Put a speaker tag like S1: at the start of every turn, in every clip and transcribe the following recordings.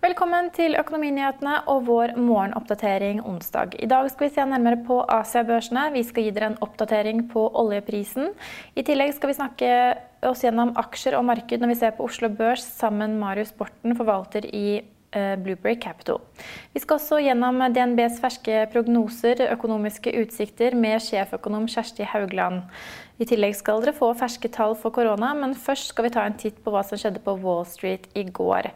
S1: Velkommen til Økonominyhetene og vår morgenoppdatering onsdag. I dag skal vi se nærmere på Asia-børsene. Vi skal gi dere en oppdatering på oljeprisen. I tillegg skal vi snakke oss gjennom aksjer og marked når vi ser på Oslo Børs sammen Marius Borten, forvalter i eh, Blueberry Capital. Vi skal også gjennom DNBs ferske prognoser, økonomiske utsikter, med sjeføkonom Kjersti Haugland. I tillegg skal dere få ferske tall for korona, men først skal vi ta en titt på hva som skjedde på Wall Street i går.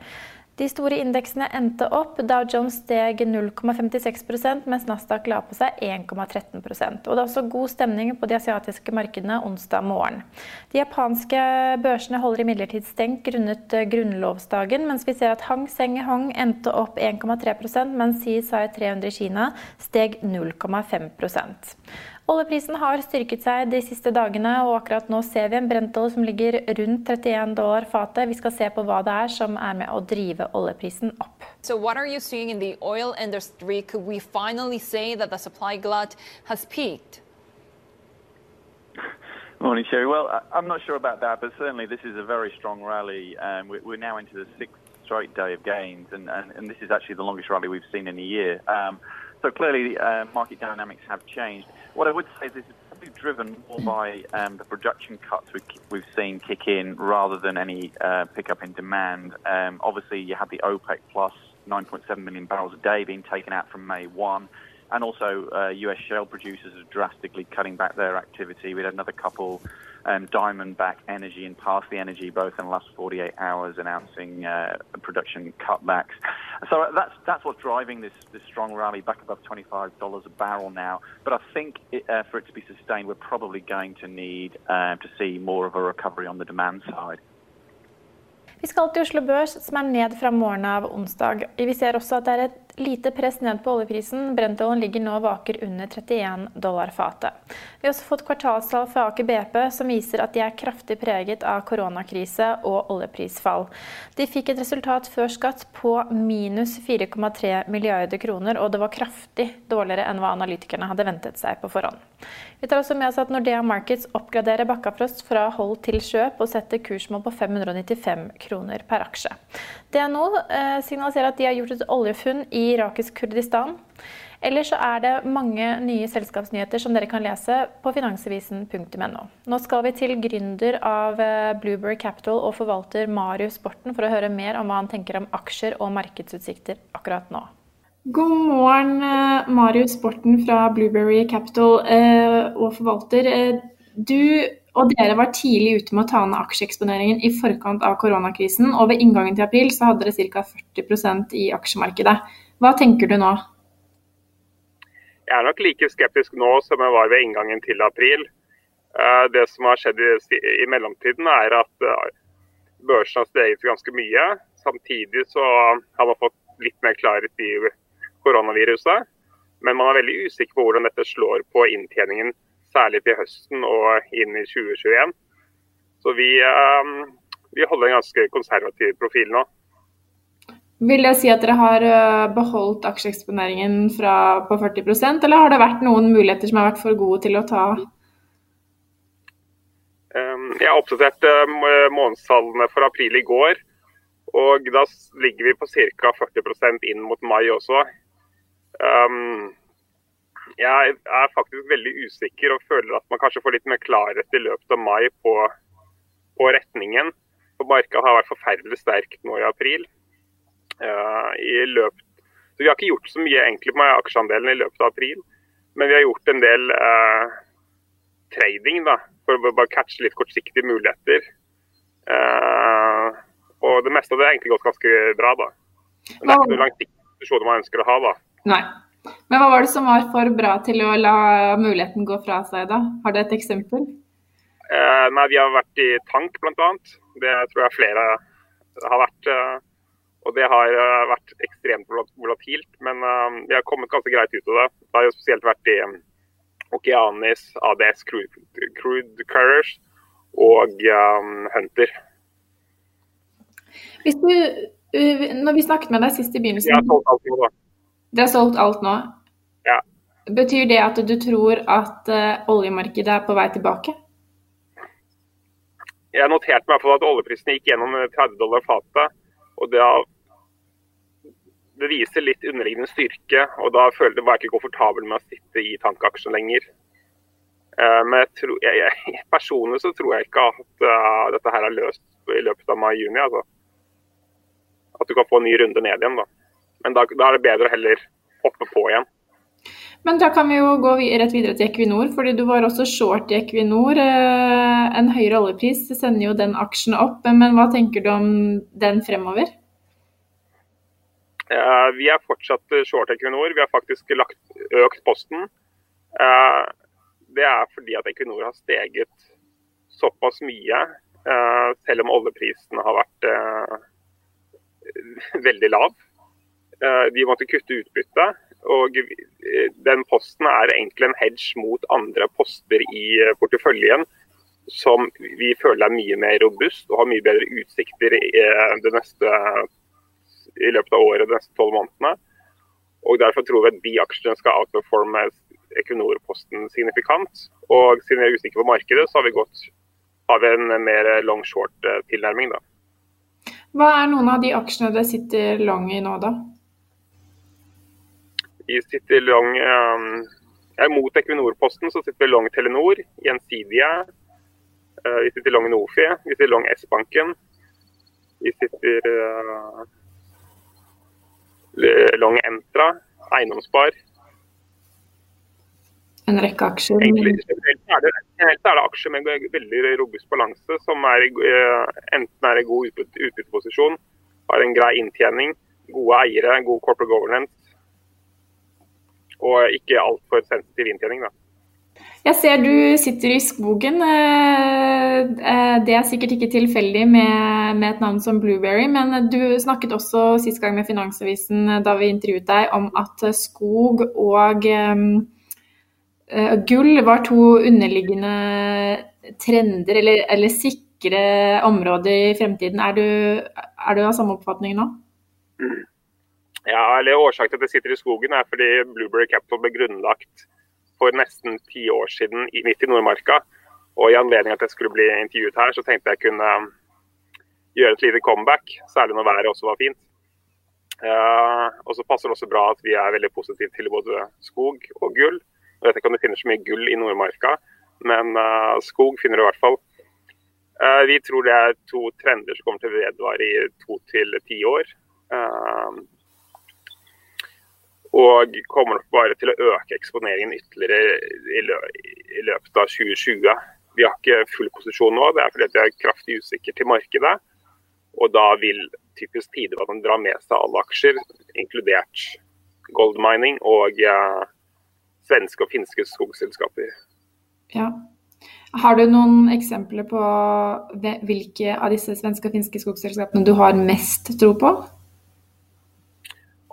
S1: De store indeksene endte opp. Dow Jones steg 0,56 mens Nasdaq la på seg 1,13 Og Det er også god stemning på de asiatiske markedene onsdag morgen. De japanske børsene holder imidlertid stengt grunnet grunnlovsdagen, mens vi ser at Hang Seng Hong endte opp 1,3% mens CSI 300 i Kina steg 0,5 Oljeprisen har styrket seg de siste dagene, og akkurat nå ser vi en brentolje som ligger rundt 31 dollar fatet. Vi skal se på hva det er som er med å drive oljeprisen opp.
S2: So what are you seeing in the oil industry? Could we finally say that the supply glut has peaked?
S3: Morning, Sherry. Well, I'm not sure about that, but certainly this is a very strong rally. Um, we're now into the sixth straight day of gains, and, and, and, this is actually the longest rally we've seen in a year. Um, so clearly, uh, market dynamics have changed. What I would say is this is probably driven more by um, the production cuts we, have seen kick in rather than any uh, pickup in demand. Um, obviously, you had the OPEC plus 9.7 million barrels a day being taken out from May 1. And also, uh, US shale producers are drastically cutting back their activity. We had another couple um, Diamondback Energy and Parsley Energy, both in the last 48 hours, announcing uh, production cutbacks. So that's that's what's driving this this strong rally back above $25 a barrel now. But I think it, uh, for it to be sustained, we're probably going to need uh, to see more of a recovery on the demand side.
S1: Vi skal til Oslo Børs, som er ned fra morgenen av onsdag. Vi ser også at det er et lite press ned på oljeprisen. Brentoljen ligger nå vaker under 31 dollar fatet. Vi har også fått kvartalstall fra Aker BP som viser at de er kraftig preget av koronakrise og oljeprisfall. De fikk et resultat før skatt på minus 4,3 milliarder kroner, og det var kraftig dårligere enn hva analytikerne hadde ventet seg på forhånd. Vi tar også med oss at Nordea Markets oppgraderer Bakkafrost fra hold til kjøp og setter kursmål på 595 kroner per aksje. DNO eh, signaliserer at de har gjort et oljefunn i irakisk Kurdistan. Ellers så er det mange nye selskapsnyheter som dere kan lese på finansavisen.no. Nå skal vi til gründer av eh, Blueberry Capital og forvalter Marius Borten for å høre mer om hva han tenker om aksjer og markedsutsikter akkurat nå. God morgen, eh, Marius Borten fra Blueberry Capital og forvalter. Du og dere var tidlig ute med å ta ned aksjeeksponeringen i forkant av koronakrisen, og ved inngangen til april så hadde dere ca. 40% i aksjemarkedet. Hva tenker du nå?
S4: Jeg er nok like skeptisk nå som jeg var ved inngangen til april. Eh, det som har skjedd i mellomtiden, er at eh, børsen har steget ganske mye. Samtidig så har man fått litt mer klarhet i koronaviruset. Men man er veldig usikker på hvordan dette slår på inntjeningen særlig til høsten og inn i 2021. Så vi, eh, vi holder en ganske konservativ profil nå.
S1: Vil det si at dere har eh, beholdt aksjeeksponeringen på 40% eller har det vært noen muligheter som har vært for gode til å ta?
S4: Ehm, jeg har oppdatert eh, månedstallene for april i går. Og da ligger vi på ca. 40% inn mot mai også. Ehm, jeg er faktisk veldig usikker og føler at man kanskje får litt mer klarhet i løpet av mai på, på retningen. For markedet har vært forferdelig sterkt nå i april. Uh, i løpet, så Vi har ikke gjort så mye egentlig med aksjeandelen i løpet av april, men vi har gjort en del uh, trading da, for å bare catche litt kortsiktige muligheter. Uh, og det meste av det har egentlig gått ganske bra. da. Men det er ikke noe langsiktige posisjoner man ønsker å ha. da.
S1: Nei. Men hva var det som var for bra til å la muligheten gå fra seg, da? Har du et eksempel?
S4: Eh, nei, vi har vært i tank bl.a. Det tror jeg flere har vært. Eh, og det har eh, vært ekstremt volatilt, men eh, vi har kommet ganske greit ut av det. Det har jo spesielt vært i Okeanis, ADS Crude, Courage og um, Hunter.
S5: Hvis du, når vi snakket med deg sist i begynnelsen Dere har solgt alt nå?
S4: Ja.
S5: Betyr det at du tror at uh, oljemarkedet er på vei tilbake?
S4: Jeg noterte meg at oljeprisen gikk gjennom 30 dollar fatet. Og det, det, viser litt underliggende styrke. Og da føler jeg jeg ikke komfortabel med å sitte i tankaksjen lenger. Uh, men jeg tror, jeg, jeg, personlig så tror jeg ikke at uh, dette her er løst i løpet av mai-juni. altså. At du kan få en ny runde ned igjen. da. Men da, da er det bedre å heller hoppe på igjen.
S5: Men da kan vi jo gå rett videre til Equinor, fordi du var også short i Equinor. Eh, en høyere oljepris sender jo den aksjen opp, men hva tenker du om den fremover?
S4: Vi er fortsatt short Equinor. Vi har faktisk lagt, økt posten. Eh, det er fordi at Equinor har steget såpass mye, eh, selv om oljeprisen har vært veldig lav. De måtte kutte utbytte, Og den posten er egentlig en hedge mot andre poster i porteføljen som vi føler er mye mer robust og har mye bedre utsikter i, neste, i løpet av året de neste tolv månedene. Og Derfor tror vi at de aksjene skal outperforme Equinor-posten signifikant. Og siden vi er usikre på markedet, så har vi, gått, har vi en mer long short-tilnærming.
S5: Hva er noen av de aksjene dere sitter lang i nå, da?
S4: Vi sitter lang um, ja, Mot Equinor-posten så sitter vi lang Telenor, Gjensidige. Uh, vi sitter lang Nofi, vi sitter lang S-banken. Vi sitter uh, lang Entra, Eiendomsspar.
S5: En rekke aksjer?
S4: Egentlig, er det, er det aksjer med veldig robust balanse, som er, uh, enten er i god utbytteposisjon, har en grei inntjening, gode eiere, god corporate governance og ikke altfor sensitiv inntjening. Da.
S5: Jeg ser du sitter i skogen. Eh, eh, det er sikkert ikke tilfeldig med, med, et navn som Blueberry, men du snakket også sist gang med Finansavisen eh, da vi intervjuet deg om at skog og um, gull var to underliggende trender eller, eller sikre områder i fremtiden. Er du, er du av samme oppfatning nå?
S4: Mm. Ja, eller Årsaken til at jeg sitter i skogen er fordi Blueberry Capital ble grunnlagt for nesten ti år siden midt i Nordmarka. Og i anledning at jeg skulle bli intervjuet her, så tenkte jeg kunne um, gjøre et lite comeback. Særlig når været også var fint. Uh, og så passer det også bra at vi er veldig positive til både skog og gull. Jeg vet ikke om det finner så mye gull i Nordmarka, men uh, skog finner du i hvert fall. Uh, vi tror det er to trender som kommer til å vedvare i to til ti år. Og kommer nok bare til å øke eksponeringen ytterligere i løpet av 2020. Vi har ikke full posisjon nå, det er fordi vi er kraftig usikre til markedet. Og da vil typisk tidevann dra med seg alle aksjer, inkludert gold mining og ja, svenske og finske skogselskaper.
S5: Ja. Har du noen eksempler på hvilke av disse svenske og finske skogselskapene du har mest tro på?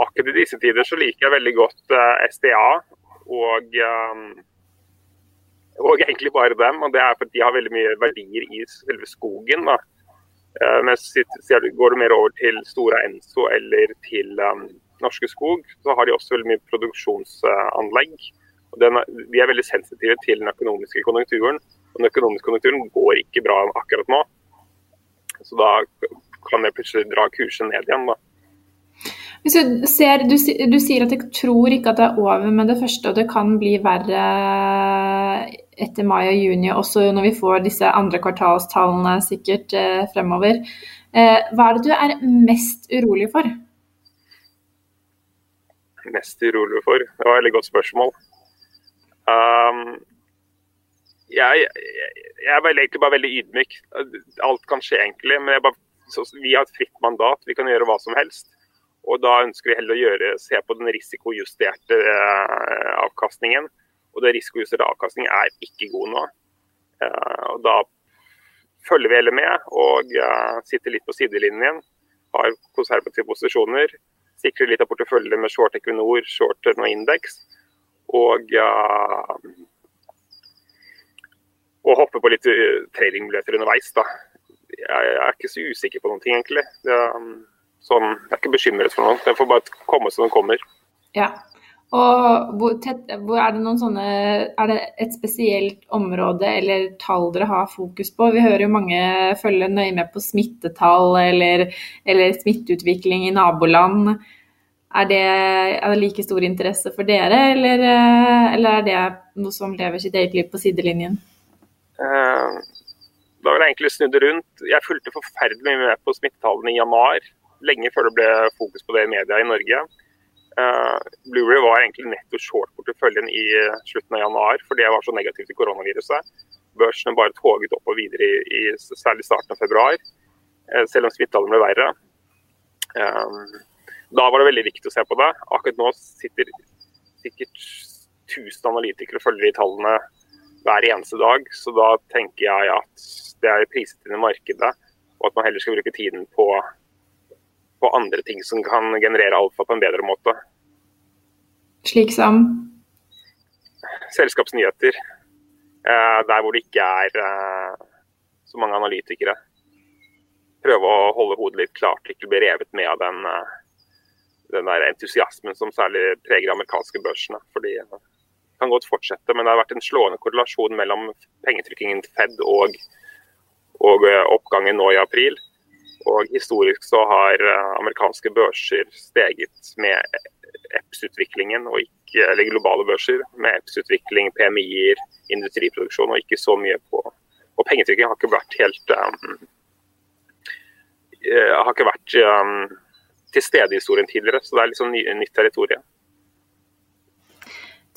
S4: Akkurat i disse tider så liker jeg veldig godt eh, SDA og, um, og egentlig bare dem. og Det er fordi de har veldig mye verdier i selve skogen. da. Uh, mens Går du mer over til Stora Enso eller til um, Norske Skog, så har de også veldig mye produksjonsanlegg. og den, De er veldig sensitive til den økonomiske konjunkturen. og Den økonomiske konjunkturen går ikke bra akkurat nå. Så da kan jeg plutselig dra kursen ned igjen. da.
S5: Hvis du, ser, du, du, sier at du tror ikke at det er over med det første, og det kan bli verre etter mai og juni, også når vi får disse andre kvartalstallene sikkert eh, fremover. Eh, hva er det du er mest urolig for?
S4: Mest urolig for? Det var et veldig godt spørsmål. Um, jeg, jeg, jeg, er egentlig bare veldig ydmyk. Alt kan skje, egentlig. Men bare, vi har et fritt mandat. Vi kan gjøre hva som helst. Og Da ønsker vi heller å gjøre, se på den risikojusterte eh, avkastningen. Og den risikojusterte avkastningen er ikke god nå. Og da følger vi heller med og sitter litt på sidelinjen. Har konservative posisjoner. Sikrer litt av porteføljen med short Equinor, short og indeks. Og, og hopper på litt tradingmuligheter underveis. da. Jeg er ikke så usikker på noen ting, egentlig. Det, sånn, jeg er ikke bekymret for noe. Den får bare komme som den kommer.
S5: Ja, og hvor tett, hvor er, det sånne, er det et spesielt område eller tall dere har fokus på? Vi hører jo mange følge nøye med på smittetall eller, eller smitteutvikling i naboland. Er det, er det, like stor interesse for dere, eller, eller, er det noe som lever sitt eget liv på sidelinjen?
S4: Eh, da vil jeg egentlig snu det rundt. Jeg fulgte forferdelig mye med på smittetallene i januar. Lenge før det ble fokus på det i media i Norge. Uh, Blueberry var egentlig netto short-porteføljen i slutten av januar fordi jeg var så negativ til koronaviruset. Børsene bare toget opp og videre i, i særlig starten av februar, uh, selv om smittetallene ble verre. da var det veldig viktig å se på det. Akkurat nå sitter sikkert 1000 analytikere og følger de tallene hver eneste dag, så da tenker jeg at det er priset inn i markedet, og at man heller skal bruke tiden på på andre ting som kan generere alfa på en bedre måte.
S5: Slik som?
S4: Selskapsnyheter. Eh, der hvor det ikke er eh, så mange analytikere. Prøve å holde hodet litt klart, ikke bli revet med av den, eh, den der entusiasmen som særlig preger amerikanske børsene. Fordi det kan godt fortsette, men det har vært en slående korrelasjon mellom pengetrykkingen til Fed og, og oppgangen nå i april. Og historisk så har eh, amerikanske børser steget med EPS-utviklingen, eller globale børser med EPS-utvikling, PMI-er, industriproduksjon, og ikke så mye på Og pengetrykking har ikke vært helt um, Har ikke vært um, til stede i historien tidligere, så det er sånn nytt territorium.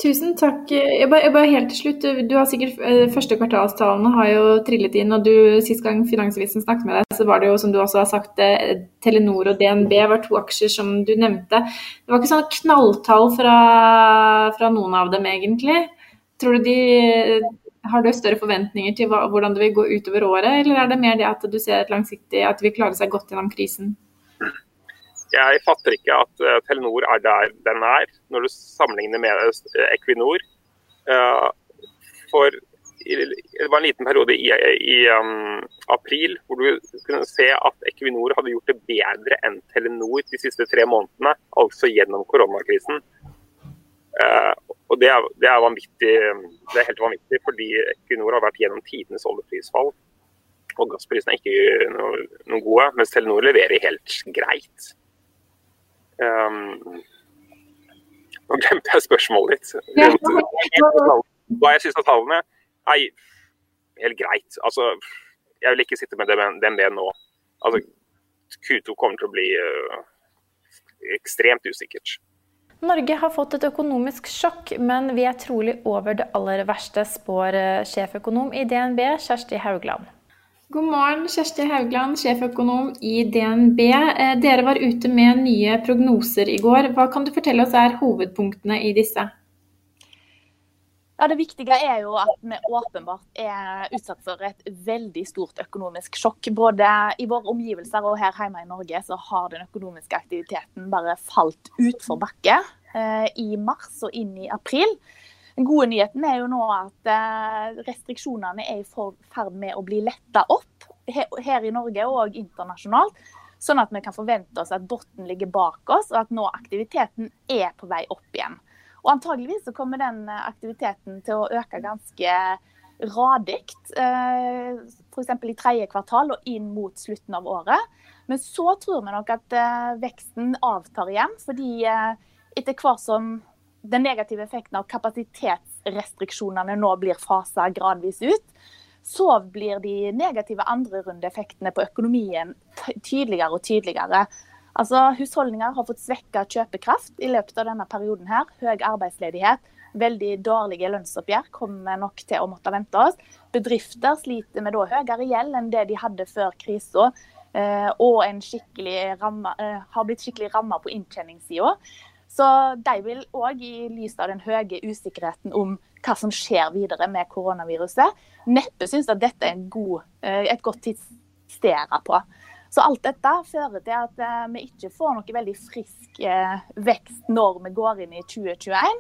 S5: Tusen takk. Jeg bare, jeg bare, helt til slutt, du har sikkert eh, Første kvartalstallene har jo trillet inn. og du, Sist gang Finansavisen snakket med deg, så var det jo som du også har sagt, eh, Telenor og DNB var to aksjer som du nevnte. Det var ikke sånn knalltall fra, fra noen av dem, egentlig. Tror du de, Har du større forventninger til hva, hvordan det vil gå utover året, eller er det mer det at du ser et langsiktig, at de vil klare seg godt gjennom krisen?
S4: Jeg fatter ikke at uh, Telenor er der den er, når du sammenligner med uh, Equinor. Uh, for det var en liten periode i, i um, april hvor du kunne se at Equinor hadde gjort det bedre enn Telenor de siste tre månedene, altså gjennom koronakrisen. og det er, det er, det er helt vanvittig, fordi Equinor har vært gjennom tidenes oljeprisfall. Og gassprisene er ikke noe, noe gode, mens Telenor leverer helt greit. Um, nå glemte jeg spørsmålet ditt. Hva jeg syns av tallene? Nei, helt greit. Altså, jeg vil ikke sitte med den DNB nå. Altså, Q2 kommer til å bli uh, ekstremt usikkert.
S5: Norge har fått et økonomisk sjokk, men vi er trolig over det aller verste, spår uh, sjeføkonom i DNB, Kjersti Haugland. God morgen, Kjersti Haugland, sjeføkonom i DNB. Eh, dere var ute med nye prognoser i går. Hva kan du fortelle oss er hovedpunktene i disse?
S6: Ja, Det viktige er jo at vi åpenbart er utsatt for et veldig stort økonomisk sjokk. Både i våre omgivelser og her hjemme i Norge så har den økonomiske aktiviteten bare falt utfor bakke eh, i mars og inn i april. Den gode nyheten er jo nå at eh, restriksjonene er i ferd med å bli letta opp her i Norge og internasjonalt. Sånn at vi kan forvente oss at bunnen ligger bak oss, og at nå aktiviteten er på vei opp igjen. Og Antageligvis så kommer den eh, aktiviteten til å øke ganske radig. Eh, F.eks. i tredje kvartal og inn mot slutten av året. Men så tror vi nok at veksten avtar igjen. fordi etter hvert som den negative effekten av kapasitetsrestriksjonene nå blir fasa gradvis ut, så blir de negative andrerundeeffektene på økonomien tydeligere og tydeligere. Altså, Husholdninger har fått svekka kjøpekraft i løpet av denne perioden. her. Høy arbeidsledighet, veldig dårlige lønnsoppgjør kommer nok til å måtte vente oss. Bedrifter sliter med da høyere gjeld enn det de hadde før krisa. Eh, og en ramme, eh, har blitt skikkelig ramma på inntjeningssida. Så de vil òg, i lys av den høye usikkerheten om hva som skjer videre med koronaviruset. Neppe synes at dette er god, eh, et godt tidsstere på. Så alt dette fører til at eh, vi ikke får noe veldig frisk eh, vekst når vi går inn i 2021.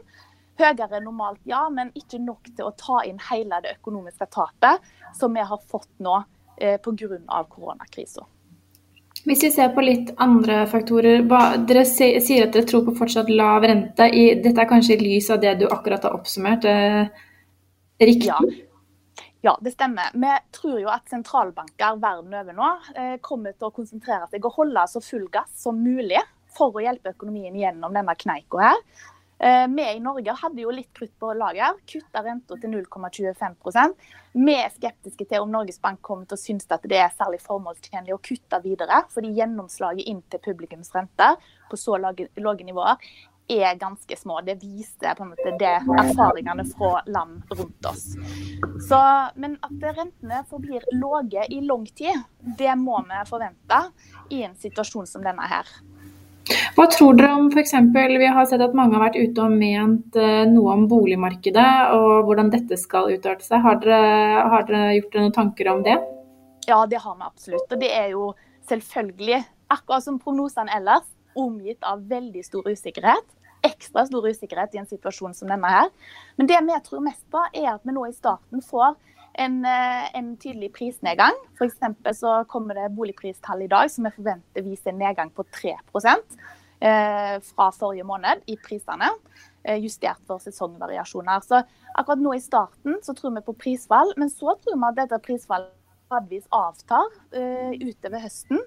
S6: Høyere enn normalt, ja, men ikke nok til å ta inn hele det økonomiske tapet som vi har fått nå pga. koronakrisa.
S5: Hvis vi ser på litt andre faktorer, Dere sier at dere tror på fortsatt lav rente. Dette er kanskje i lys av det du akkurat har oppsummert. Eh, riktig?
S6: Ja. ja. det stemmer. Vi tror jo at sentralbanker verden over nå eh, kommer til å konsentrere seg og holde så full gass som mulig for å hjelpe økonomien gjennom denne kneika her. Eh, vi i Norge hadde jo litt krutt på lager, kutta renta til 0,25 Vi er skeptiske til om Norges Bank kommer til å synes at det er særlig formålstjenlig å kutte videre, fordi gjennomslaget inn til publikumsrente på så lave, nivåer er ganske små. Det viser på en måte det erfaringene fra land rundt oss. Så, men at rentene forblir lave i lang tid, det må vi forvente i en situasjon som denne her.
S5: Hva tror dere om f.eks. Vi har sett at mange har vært ute og ment eh, noe om boligmarkedet og hvordan dette skal utarte seg. Har dere, har dere gjort dere noen tanker om det?
S6: Ja, det har vi absolutt. Og det er jo selvfølgelig, akkurat som prognosene ellers, omgitt av veldig stor usikkerhet. Ekstra stor usikkerhet i en situasjon som denne her. Men det vi tror mest på, er at vi nå i starten får en, eh, en tydelig prisnedgang. F.eks. så kommer det boligpristall i dag som vi forventer viser en nedgang på 3 eh, fra forrige måned i prisene. Eh, justert for sesongvariasjoner. Så akkurat nå i starten så tror vi på prisfall, men så tror vi at dette prisfallet gradvis avtar eh, utover høsten.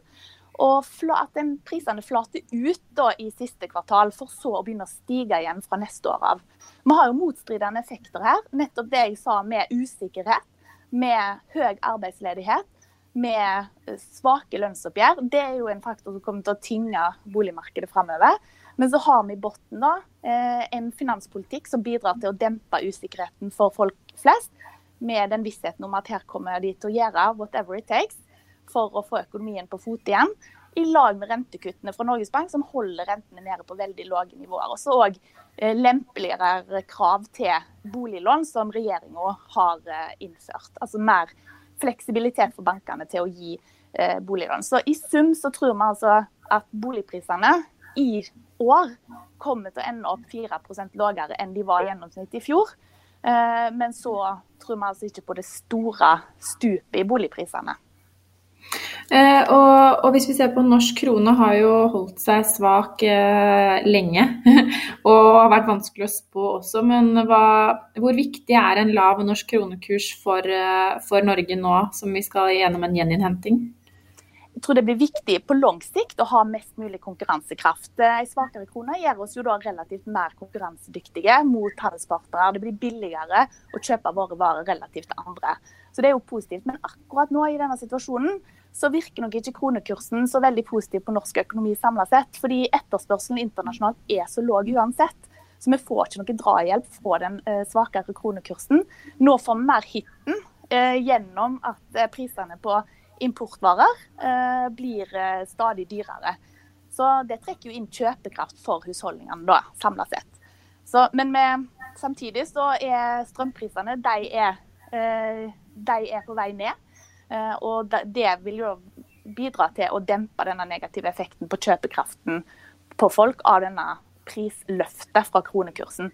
S6: Og at den prisene flater ut da, i siste kvartal, for så å begynne å stige igjen fra neste år av. Vi har jo motstridende effekter her. Nettopp det jeg sa med usikkerhet med høy arbeidsledighet, med eh, svake lønnsoppgjør, det er jo en faktor som kommer til å tynge boligmarkedet framover. Men så har vi i bunnen eh, en finanspolitikk som bidrar til å dempe usikkerheten for folk flest, med den vissheten om at her kommer de til å gjøre whatever it takes for å få økonomien på fot igjen i lag med rentekuttene fra Norges Bank, som holder rentene nede på veldig lave nivåer. Og så eh, lempeligere krav til boliglån, som regjeringa har eh, innført. Altså mer fleksibilitet for bankene til å gi eh, boliglån. Så i sum så tror vi altså at boligprisene i år kommer til å ende opp 4% lavere enn de var i gjennomsnitt i fjor. Men så tror vi altså ikke på det store stupet i boligprisene.
S5: Eh, og, og, hvis vi ser på norsk krone, har jo holdt seg svak eh, lenge. og har vært vanskelig å spå også. Men hva, hvor viktig er en lav norsk kronekurs for, eh, for, Norge nå, som vi skal gjennom en gjeninnhenting?
S6: Jeg tror det blir viktig på lang sikt å ha mest mulig konkurransekraft. En svakere krone gjør oss jo da relativt mer konkurransedyktige mot handelspartnere. Det blir billigere å kjøpe våre varer relativt til andre. Så det er jo positivt. Men akkurat nå i denne situasjonen så virker nok ikke kronekursen så veldig positiv på norsk økonomi samla sett. Fordi etterspørselen internasjonalt er så lav uansett. Så vi får ikke noe drahjelp fra den eh, svakere kronekursen. Nå får vi mer hiten eh, gjennom at eh, prisene på importvarer blir stadig dyrere. Så det trekker jo inn kjøpekraft for husholdningene da, samla sett. Så, men med, samtidig så er strømprisene de er, de er på vei ned. Eh, og det vil jo bidra til å dempe denne negative effekten på kjøpekraften på folk av denne prisløftet fra kronekursen.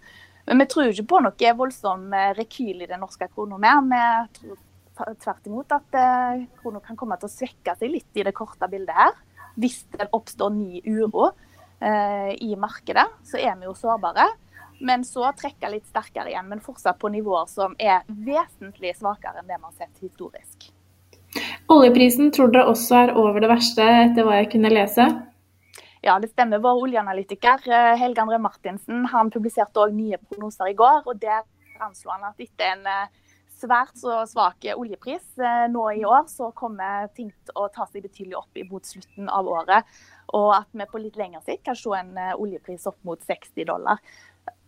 S6: Men vi tror ikke på noe voldsom eh, rekyl i den norske krona mer. Vi tror tvert imot at eh, krona kan komme til å svekke seg litt i det korte bildet her. Hvis det oppstår ny uro i markedet, så er vi jo sårbare. Men så trekke litt sterkere igjen, men fortsatt på nivåer som er vesentlig svakere enn det man har sett historisk.
S5: Oljeprisen tror dere også er over det verste, etter hva jeg kunne lese?
S6: Ja, det stemmer. Vår oljeanalytiker eh, Helge André Martinsen han publiserte også nye prognoser i går. og Der anslo han at etter en eh, svært så svak oljepris eh, nå i år, så kommer ting til å ta seg betydelig opp mot slutten av året. Og at vi på litt lengre sikt kan se en oljepris opp mot 60 dollar.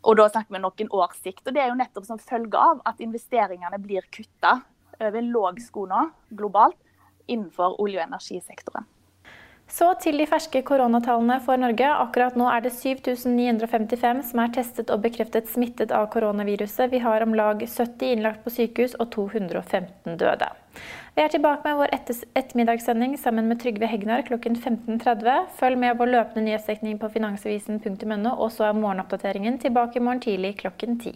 S6: Og da snakker vi noen års sikt. Og det er jo nettopp som følge av at investeringene blir kutta over en låg sko nå globalt innenfor olje- og energisektoren.
S1: Så til de ferske koronatallene for Norge. Akkurat nå er det 7955 som er testet og bekreftet smittet av koronaviruset. Vi har om lag 70 innlagt på sykehus og 215 døde. Vi er tilbake med vår ettermiddagssending sammen med Trygve Hegnar klokken 15.30. Følg med på løpende nyhetsdekning på finansavisen.no, og så er morgenoppdateringen tilbake i morgen tidlig klokken 10.